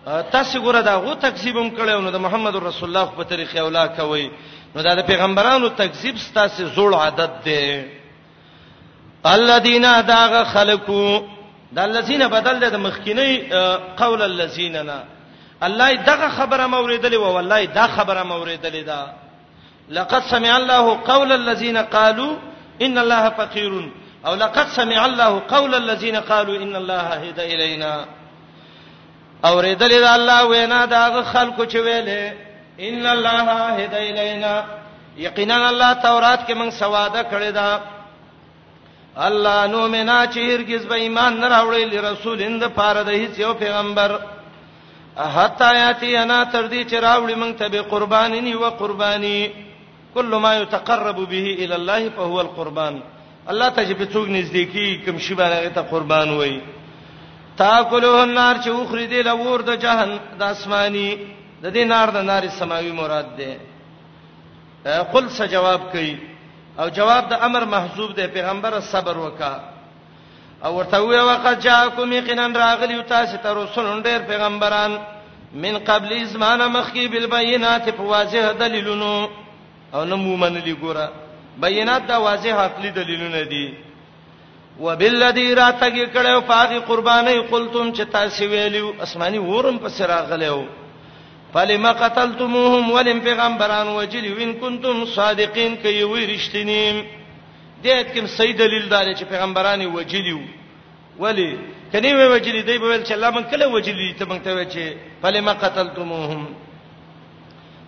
تاسو ګوره دا غو تکذیبم کړو نو د محمد رسول الله په طریقې اولا کوي نو دا د پیغمبرانو تکذیب ستاسو زوړ عادت دی الذين داغ خلقو د الذين بدل د مخکینی قول الذين نه الله دغه خبره موریدلې و والله دا خبره موریدلې ده لقد سمع الله قول الذين قالوا ان الله فقير او لقد سمع الله قول الذين قالوا ان الله هدى الينا او ردل د الله وینا دا خلکو چې ویلې ان الله هدى الينا یقینا الله تورات کې موږ سواده کړی دا الله نو منا چې هرگز به ایمان نه راوړي لرسول اند پاره د هیڅ یو پیغمبر حتا یاتی انا تر دې چې راوړي مونږ ته به قرباني ني و قرباني کل ما يتقرب به الى الله فهو القربان الله ته چې په څوګ نږدې کی کوم شی باندې ته قربان وای تاکلوه النار چې اوخري دې لور د جهنم د اسماني د دې نار د نار سماوي مراد ده قل څه جواب کوي او جواب د امر محذوب دی پیغمبر صبر وکا او ورته وی وقد جاءکم یقینا راغلی تاسو ته رسول ډیر پیغمبران من قبل ازمان مخکی بالبينات په واضح دلیلونو او نمومن لګورا بینات دا واضح عقلی دلیلونه دي وبالذي راتګ کړو پاغي قرباني قلتم چې تاسو ویلو اسماني ورم په سر غلېو فلم قتلتموهم ولم پیغمبران وجلی وین کنتم صادقین کوي وی رښتینی دې کوم صحیح دلیل دار چې پیغمبران وجلی ولی کني وی وجلی دی بول چې الله من کله وجلی ته مونږ ته چې فلم قتلتموهم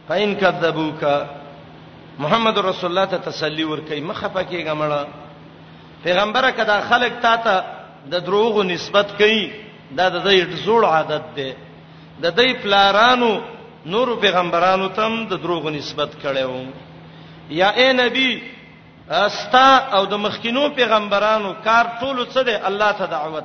فإن كذبوك محمد رسول الله ته تسلی ورکړي مخه پکېګه مړه پیغمبره کدا خلق تا ته د دروغو نسبت کوي دا د دې ډزوړ عادت دی د دې پلارانو نور پیغمبرانو تم د دروغو نسبت کړو یا اے نبی استا او د مخکینو پیغمبرانو کار ټولو څه دی الله ته دعوت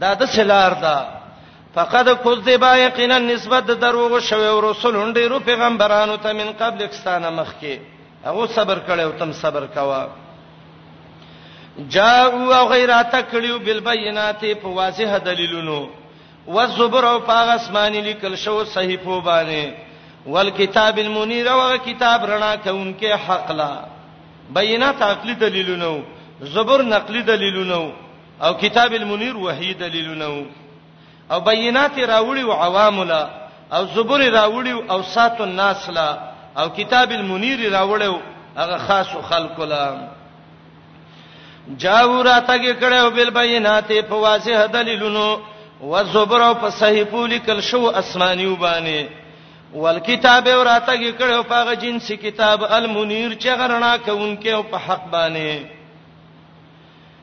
دا د سلار دا فقد کذبا یقینا نسبت د دروغ شوی او رسولون ډیرو پیغمبرانو ته من قبل کستانه مخکي هغه صبر کړي او تم صبر کوا جاءوا غیرات کړیو بالبينات په واضح دلیلونو والزبر او په اسماني لیکل شو صحیفو باندې والکتاب المنیر او کتاب رڼا کونکي حق لا بینات عقلی دلیلونو زبر نقلی دلیلونو او کتاب المنیر وحی دلیلونه او بینات راوړي او عوام لا او زبر راوړي او سات الناس لا او کتاب المنیر راوړي هغه خاص خلق لا جاو راتګه کړو بل بینات په واضح دلیلونو و زبر او په صحیفو لیکل شو اسمانیو باندې والکتاب او راتګه کړو په هغه جنسي کتاب المنیر چې غرنا کوونکې او په حق باندې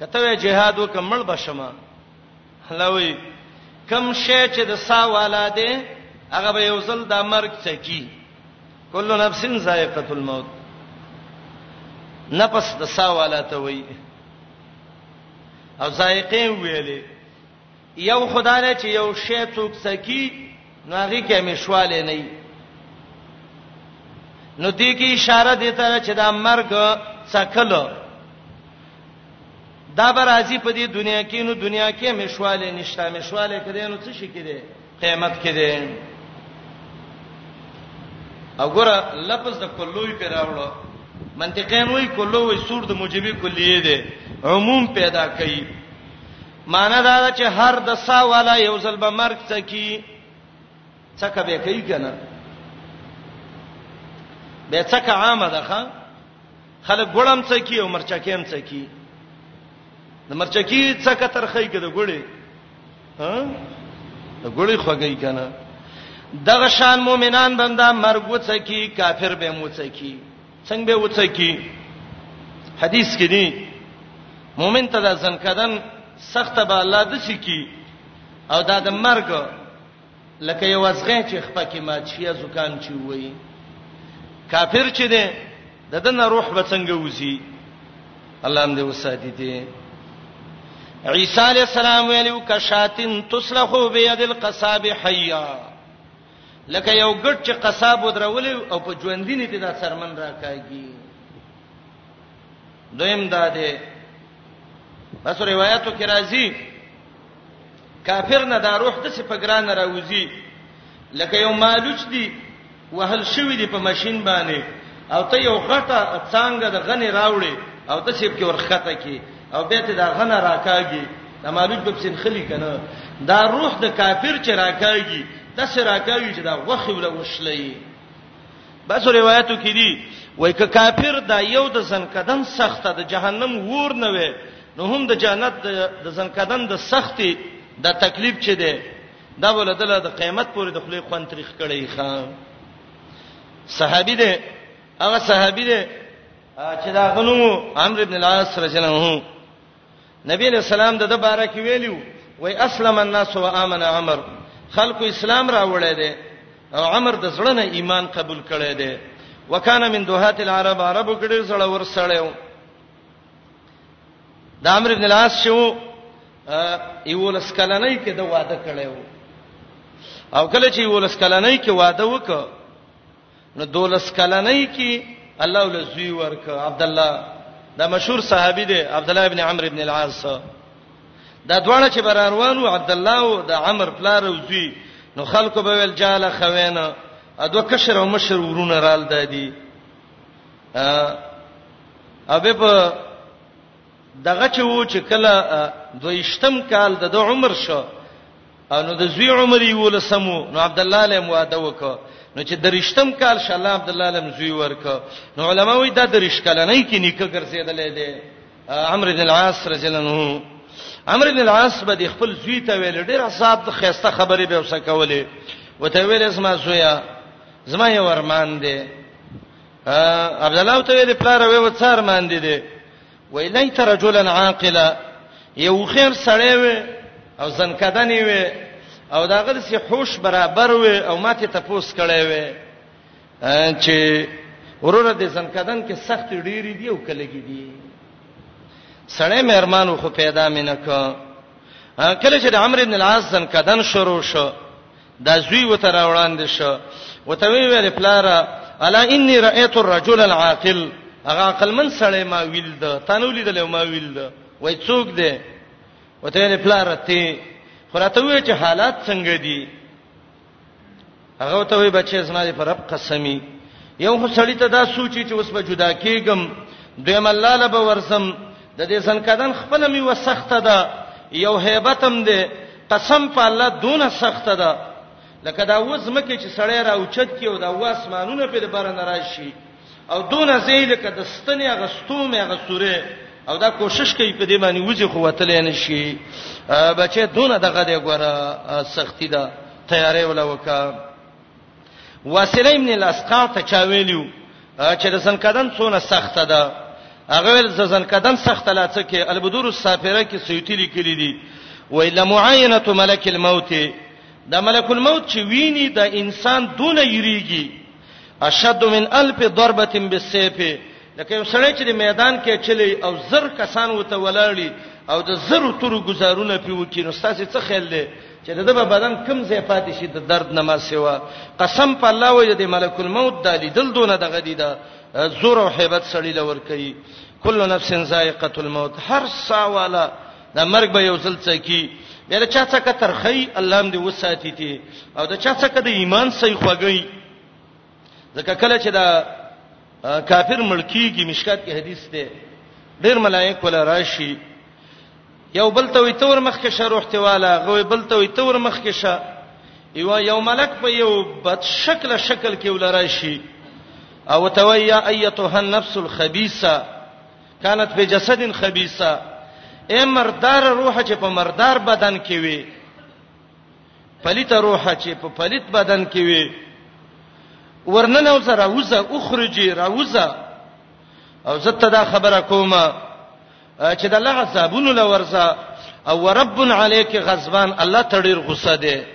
کته جهاد وکمل بشمه الله وی کم شی چې د سا والا دی هغه به یو ځل د مرګ چکی کله نفس ذائقه الموت نفس د سا والا ته وی او ذائقه ویلې یو خدای نه چې یو شی څوک سکی نو هغه کې مشواله نه وي نو دې کې اشاره دې ته چې دا مرګ څکل دا به راځي په دې دنیا کې نو دنیا کې مشواله نشته مشواله کړي نو څه شي کړي قیامت کړي او ګره لفظ د کلوې پر راوړو منطقین وای کلوې سور د موجبي کلیه ده عموم پیدا کوي معنی دا ده چې هر د سا والا یو ځل به مرګ څکی څکه به کوي کنه به څکه عامه ده ښا خلک ګړم څکی او مرچکیم څکی د مرچکی څکه ترخی کې د ګړې ها د ګړې خوګی کنه دغه شان مؤمنان بندا مرګ وڅکی کافر به موڅکی څنګه به وڅکی حدیث کې دی مؤمن ته د ځنکدن سخت به الله د سکی او دا د مرګ لکه یو ځغه چې خپکه ما چې زکام چې وای کافر چې دی د دنه روح به څنګه وځي الله هم دې وساتي دي عیسی علی السلام ویلو کشاتن تسلخو بيد القصاب حیا لکه یو ګډ چې قصاب ودرولې او په ژوندینې ته دا څرمن راکاږي دویم دا دی بس روایتو کې راځي کافر نه دا روح د سپګران راوځي لکه یو مالوچ دی وهل شوی دی په ماشين باندې او ته یو غټه څنګه د غنی راوړي او د سیب کې ورخته کې او به ته دا غنه راکاږي د مالوج په سین خلی کنه دا روح د کافر چې راکاږي د سر راکاږي چې دا وخی ولا وشلې بس روایتو کې دي وای ک کافر دا یو د زنکدن سخته د جهنم ور نه وي نو هم د جنت د زنکدن د سختي د تکلیف چي دي دا ولدل د قیامت پورې د خلې خوان تاریخ کړي ښا صحابي دي هغه صحابي دي چې دا غنو عمرو ابن العاص رضی الله عنه نبی له سلام د باره کې ویلو وای اسلم الناس و امن عمر خلق اسلام راوړی دی او عمر د زړه نه ایمان قبول کړی دی وکانه من دوهات العرب عربو کې ډېر زړه ور سړیو د عمرو ابن العاص شو ایولس کلنۍ کې د واده کړو او کله چې ایولس کلنۍ کې واده وکړ نو دولس کلنۍ کې الله ول زوی ورک عبد الله دا مشهور صحابي دی عبد الله ابن عمرو ابن العاص دا دواړه چې بر روانو عبد الله او د عمر پلار او زوی نو خلکو به ول جاله خوینه ادو کشر او مشر ورونه رال دادی ا ابه په دغه چې وو چې کله دویشتم کال د د عمر شو نو د زوی عمر یې ولسمو نو عبد الله له مواده وکړه نو چې درشتم کال ش الله عبد الله لم زوی ورک نو علما وی دا درش کال نه کې نیکه ګرځیدلې ده عمرو بن العاص رضی الله عنه عمرو بن العاص به خپل زوی ته ویل ډیر حساب د خيسته خبرې به وسه کولې وته ویل اسما زویا زما یې ورمان ده عبد الله ته ویل پلار وې وڅار مان دي دي ویلای تر رجلن عاقلا یو خیر سړی وي او زنکدنی وي او دا غل سي هوش برابر وي او ماته تپوس کړي وي چې وروره د زنکدن کې سخت ډيري دي او کلګي دي سړی مېرمانو خو پیدا مینه ک کله چې د عمرو بن العاص زنکدن شروع شو دا زوی وته را وړاندې شو وته وی ویل پلاره الا انی رایت الرجل العاقل هغه عقل من سړی ما ویل ده تانو لیدل ما ویل ده وای څوک دی وته ویل پلاره ته خراته وی چې حالات څنګه دي هغه ته وی بچی زما دی پر رب قسمی یو خو سړی ته دا سوچي چې اوس به جدا کیږم دویم الله لبه ورسم د دې زنکدن خپل میوه سخته ده یو hebat هم ده قسم په الله دونه سخته ده لکه دا وز مکه چې سړی را اوچت کیو دا واسمانونه په بره ناراضي او دونه زی لکه د ستنې غستو مې غسوره او دا کوشش کوي په دې باندې وځي خو وتلې نه شي بچې دونه دغه دې ګوره سختی ده تیارې ولا وکړه واسله ابن الاسقا ته چا ویلو چې د زنکدن څونه سخته ده هغه ول زنکدن سخته لا څه کې البدور السافره کې سیوتی لیکلي دي ویل معاینه ملک الموت د ملک الموت چې ویني د انسان دون یریږي اشد من الف ضربه بالسيف لکه یو سړی چې د میدان کې چلی او زر کسان وته ولاړی او د زر تر گزارونه پیو کې نو ستاسو څه خیال دی چې د دبا بدن کم ځای پاتې شي د درد نه ما سیوا قسم په الله وې د ملک الموت د لیدل دونه دغه دی دا زور او hebat سړی لور کوي کله نفس ذائقه الموت هر سا والا د مرګ به یو ځل څکی بیا چا څه کتر خی الله دې وساتې تی او د چا څه کده ایمان صحیح خوګی ځکه کله چې دا کافر ملکی کی مشکات کې حدیث ته ډیر ملائک ولا راشي یو بل ته وي تور مخ کې شروح ته والا غوي بل ته وي تور مخ کې شه یو یو ملک په یو بد شکل شکل کې ولا راشي او تویا ایتها النفس الخبيثه كانت في جسد خبيثه اے مردار روح چې په مردار بدن کې وي پلیت روح چې په پلیت بدن کې وي ورننه اوسه راوځه اخرجي راوځه او زته دا خبره کوم چې د الله غضبونو لورځه او رب علیک غضبان الله تړیر غصه ده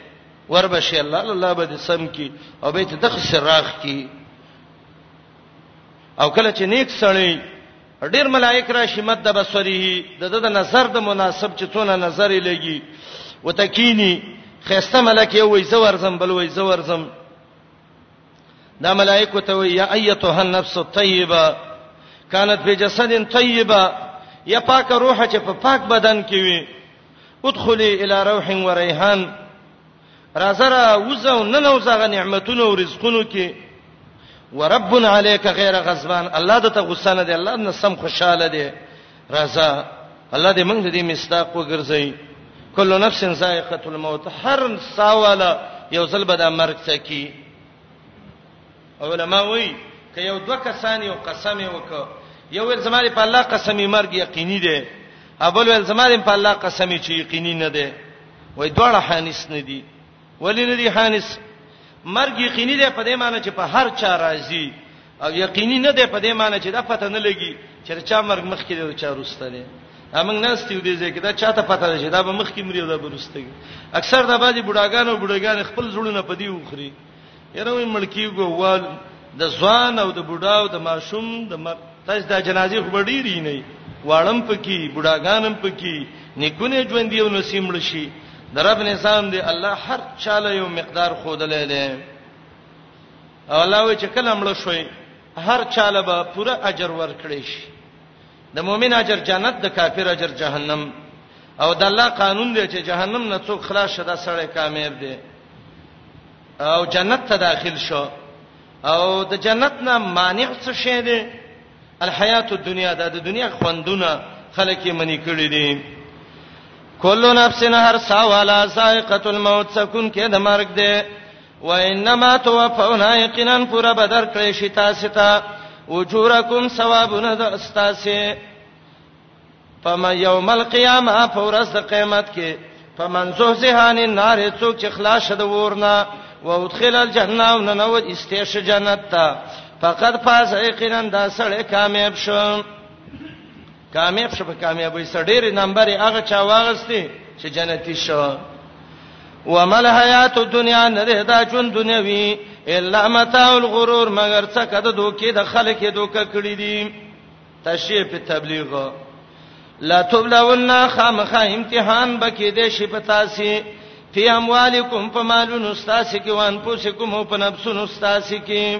وربشي الله الله به سم کی او به ته دغه سراخ کی او کله چې نیک سړی ډیر ملائک راشي مد بصره د د نظر د مناسب چې څونه نظر یې لګي وتکینی خسته ملک یو وای زور زم بل وای زور زم دا ملائکه ته وای یا ایتها النفس الطیبه كانت في جسد طیبه یا پاک روح چې په پاک بدن کې وي ادخلي الى روح و ریحان راځه را وځه او نن اوس هغه نعمتونو او رزقونو کې ورب علیک غیر غضبان الله د ته غصه نه دی الله نه سم خوشاله دی راځه الله دې موږ دې مستاق وګرځي کل نفس ذائقه الموت هر ساواله یو ځل به د مرګ څکی علما وایي که یو دوه کسان یو قسم وکړه یو ول زماري په الله قسمي مرګ یقیني دی ابل ول زماري په الله قسمي چې یقیني نه دی وای دوړه حانس نه دی ولی نه دی حانس مرګ یقیني دی په دې معنی چې په هر چا راځي او یقیني نه دی په دې معنی چې دا پته نه لګي چې چا مرګ مخ کې دی او چا روسته دی امنګ ناس ته دې ځکه دا چاته پته ده چې دا به مخ کې مري او دا به روسته اکثر د باجی بډاګانو بډاګان خپل زړونه پدی وخوري یره وې ملکی ګوال د ځوان او د بوډا او د ماشوم د تاج د جنازې خو ډېری نه واړم پکې بوډاګانم پکې نیکونه ژوند یو نسیم لشي د رب نظام دی الله هر چاله یو مقدار خودلې ده او الله وی چې کله مړ شوي هر چاله به پوره اجر ورکړي شي د مؤمن اجر جنت د کافر اجر جهنم او د الله قانون دی چې جهنم نه څوک خلاص شدا سړی کامیاب دی او جنت ته داخل شو او د جنت نه مانع څه شی دی الحیات الدنیا دا د دنیا خوندونه خلک یې منی کړی دي کله نفس نه هر ساوالا سائقه الموت سکون کې د مرګ دی و انما توفون یقینا پورا بدر کړی شي تاسو ته اجورکم ثوابونه د استاسه پم یوم القیامه فورز د قیامت کې فمن زهزهان النار څوک چې خلاص شد ورنه و ادخل الجنه او ننو استیش جنت ته فقد فاز یقینا دا سړی کامیاب شو کامیاب شو په کامیابی سره ډېر نمبر هغه چا واغسته چې جنتی شو ومل حیات الدنیا نه ده دا چون دنیوي الا متاع الغرور مگر څه کده دوکې د خلک دوکه کړی دي تشریح په تبلیغ لا تبلون خامخ امتحان بکې دې شي په تاسو فی اموالکم فمالون استاسکم وانفسکم او په نفسون استاسکم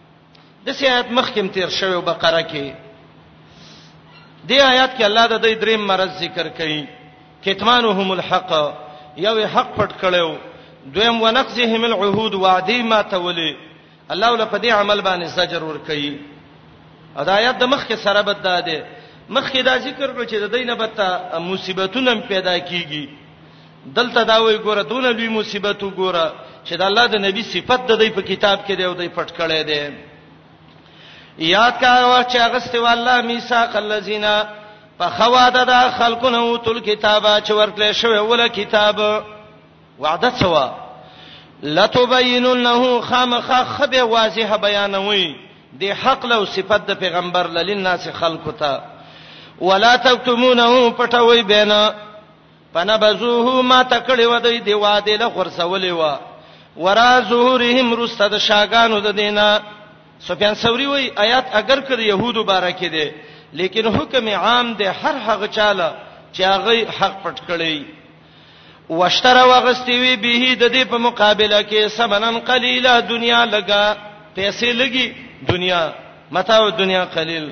د سې آیات مخکې تیر شوی بقره کې دی آیات کې الله د دې درې مرز ذکر کړي کتمانهم الحق یو حق پټ کړو دویم ونقضهم العهود وعده ما تولی الله ول په دې عمل باندې زجر ور کوي هدایت د مخ کې سره بد ده مخ کې دا ذکر کړو چې د دینه بته مصیبتونه پیدا کیږي دلته دا وی ګوره دونه لوی مصیبت وګوره چې د الله د نبی صفت د دې په کتاب کې دی او دې پټ کړی دی یاد کا وخت چې هغه ستو الله میثاق الذین په خواده د خلقونه او تل کتابه چې ورکړې شوی ول کتاب وعده سوا لتبیننه خامخ خبه واضح بیانوي د حق له صفت د پیغمبر لناس خلقو ته ولا تکتمونه پټوي بینه فنبذوه ما تکړه ودی دی واده له خرڅولې و ورا ظهورهم رسته د شاګانو د دینه سفیان ثوری وای آیات اگر کړ يهودو بارکه دي لیکن حکم عام دی هر هغه چاله چې هغه حق پټ کړي واشترا وغستی وی به د دې په مقابله کې سمنن قلیلا دنیا لگا پیسې لګي دنیا متاع دنیا قلیل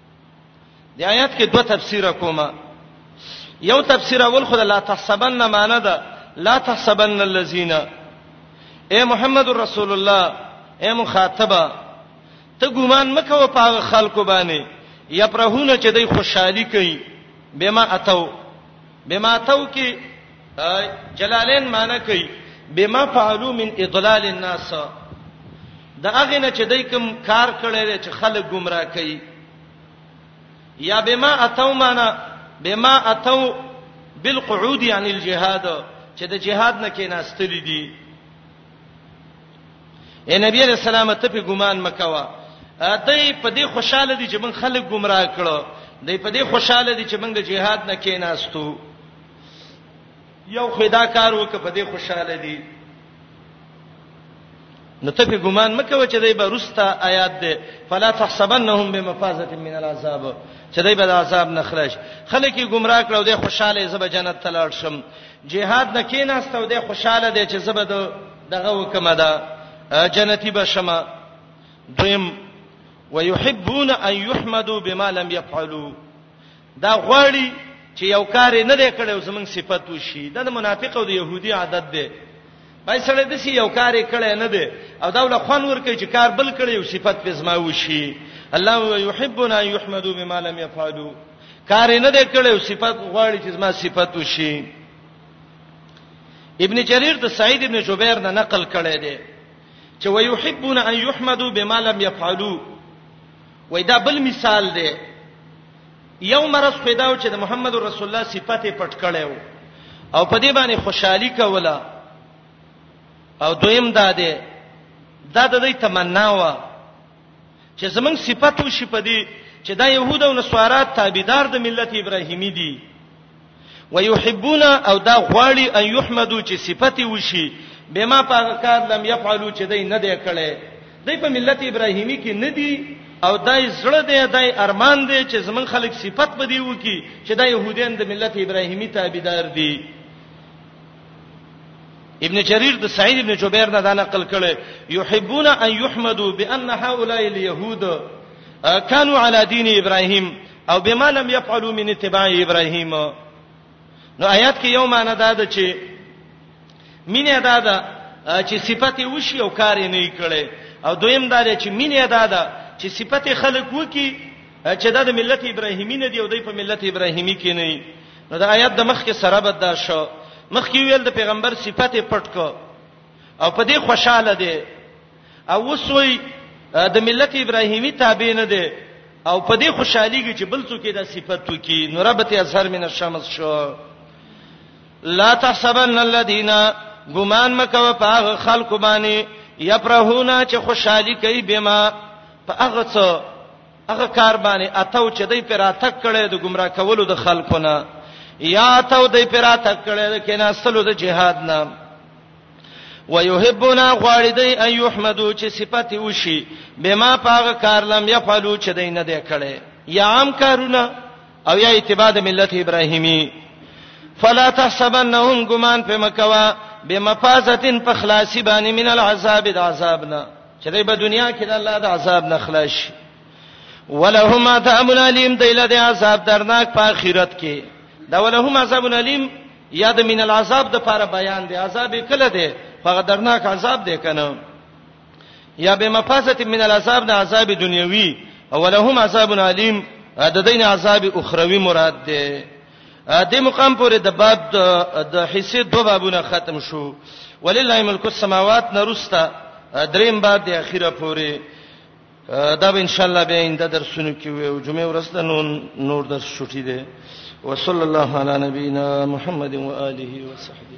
دی آیات کې دوه تفسیر کومه یو تفسیر اول خدای لا تحسبن معنا ده لا تحسبن الذين اے محمد رسول الله اے مخاطبه ته ګومان مکو په خلکو باندې یپرهونه چې دوی خوشحالي کوي بما اتو بما تو کې جلالین معنی کوي بما فعلوا من اضلال الناس دا هغه نه چې دای کوم کار کړی دی چې خلک گمراه کوي یا بما اتو معنی بما اتو بالقعود عن الجهاد چې د جهاد نه کې ناستلې دي اے نبی علیہ السلام ته په ګمان مکوا دای په دې خوشاله دي چې موږ خلک گمراه کړو دای په دې خوشاله دي چې موږ د جهاد نه کیناستو یو خدا کار وک په دې خوشاله دي نو ته په ګمان مکو چې دای به رستا آیات ده فلا تحسبنهم بمفازه من العذاب چې دای به د عذاب نه خلاص خلک یې گمراه کړو د خوشاله زب جنت تلاړ شم جهاد نه کیناستو د خوشاله دی چې زبد دغه وکمه ده جنتی بشمه دویم ويحبون ان يحمدوا بما لم يفعلوا دا غواړي چې یو کار نه دی کړی او زمنګ صفت وشي دا د منافق او د يهودي عادت دی بای سره د سی یو کار کړی نه دی او دا ول خوان ور کوي چې کار بل کړی او صفت پزما وشي الله يحبنا يحمدوا بما لم يفعلوا کار نه دی کړی او صفت غواړي چې زما صفت وشي ابن جرير د سعید ابن جبیر نه نقل کړی دی چې ويحبون ان يحمدوا بما لم يفعلوا وای دا بل مثال دی یو مرز پیداو چې د محمد رسول الله صفته پټ کړو او په دې باندې خوشحالي کوله او دویم دا دی دا د دې تمنا و چې زمنګ صفات وشي په دې چې دا يهود او نصارا تابعدار د ملت ابراهيمي دي ويحبون او دا غواړي ان يحمدو چې صفته وشي بما پاکار لم يفعلوا چې دای نه دی کړي دای په ملت ابراهيمي کې نه دي او دای زړه دی دای ارمان دی چې زمون خلک صفت بدی وکي چې دا يهودین د ملت ابراهيمي تابعدار دي ابن جرير د سعيد ابن جبير نه دا نقل کړي يحبون ان يحمدوا بان هؤلاء اليهود كانوا على دين ابراهيم او بما لم يفعلوا من اتباع ابراهيم نو آیات کې یو معنی دا ده چې مینه دا ده چې صفته وشي او کار یې نه کړي او دویم دا ده چې مینه دا ده چې صفته خلق وکي چې دا د ملت ابراهیمی نه دی او د په ملت ابراهیمی کې نه نو د آیات د مخ کې سره بد دا شو مخ کې ویل د پیغمبر صفت پټ کو او په دې خوشاله دي او وسوي د ملت ابراهیمی تابع نه دي او په دې خوشحاليږي چې بل څوک دا صفت وکي نو ربته اثر من الشمس شو لا تحسبن الذين ګمان مکو په هغه خلق باندې یفرحون چې خوشحالي کوي بما په هغه څه هغه کار باندې اتو چې دای پر اتک کړي د گمراه کولو د خلقونه یا اتو دای پر اتک کړي د کنا سلو د جهاد نه ويحبون غواړدای ان يحمدو چې صفت وشي بما پاغه کار لم يفعلوا چې دای نه دی کړي یا عام کارونه او یا اتباع د ملت ابراهیمی فلا تحسبنهم غمان په مکوا بمفازتن په خلاصي باندې من العذاب د عذابنا چې دای په دنیا کې د الله د عذاب نه خلاص شي ولهم عذاب الیم دیل د عذاب درناک په آخرت کې دا ولهم عذاب الیم یاد من العذاب د لپاره بیان دی عذاب کله دی هغه درناک عذاب دی کنه یا به مفاسد من العذاب د عذاب دنیوي ولهم عذاب الیم د دین عذاب اخروی مراد دی دې مقام پورې د باب د حصے دوه بابونه ختم شو ولله ملک السماوات نرستا دریم باب د اخیره پورې دا به ان شاء الله به انده درسونه کې وي او جمعه ورځ د نور نور درس شوټي دي وصلی الله علی نبینا محمد و آله و صحبه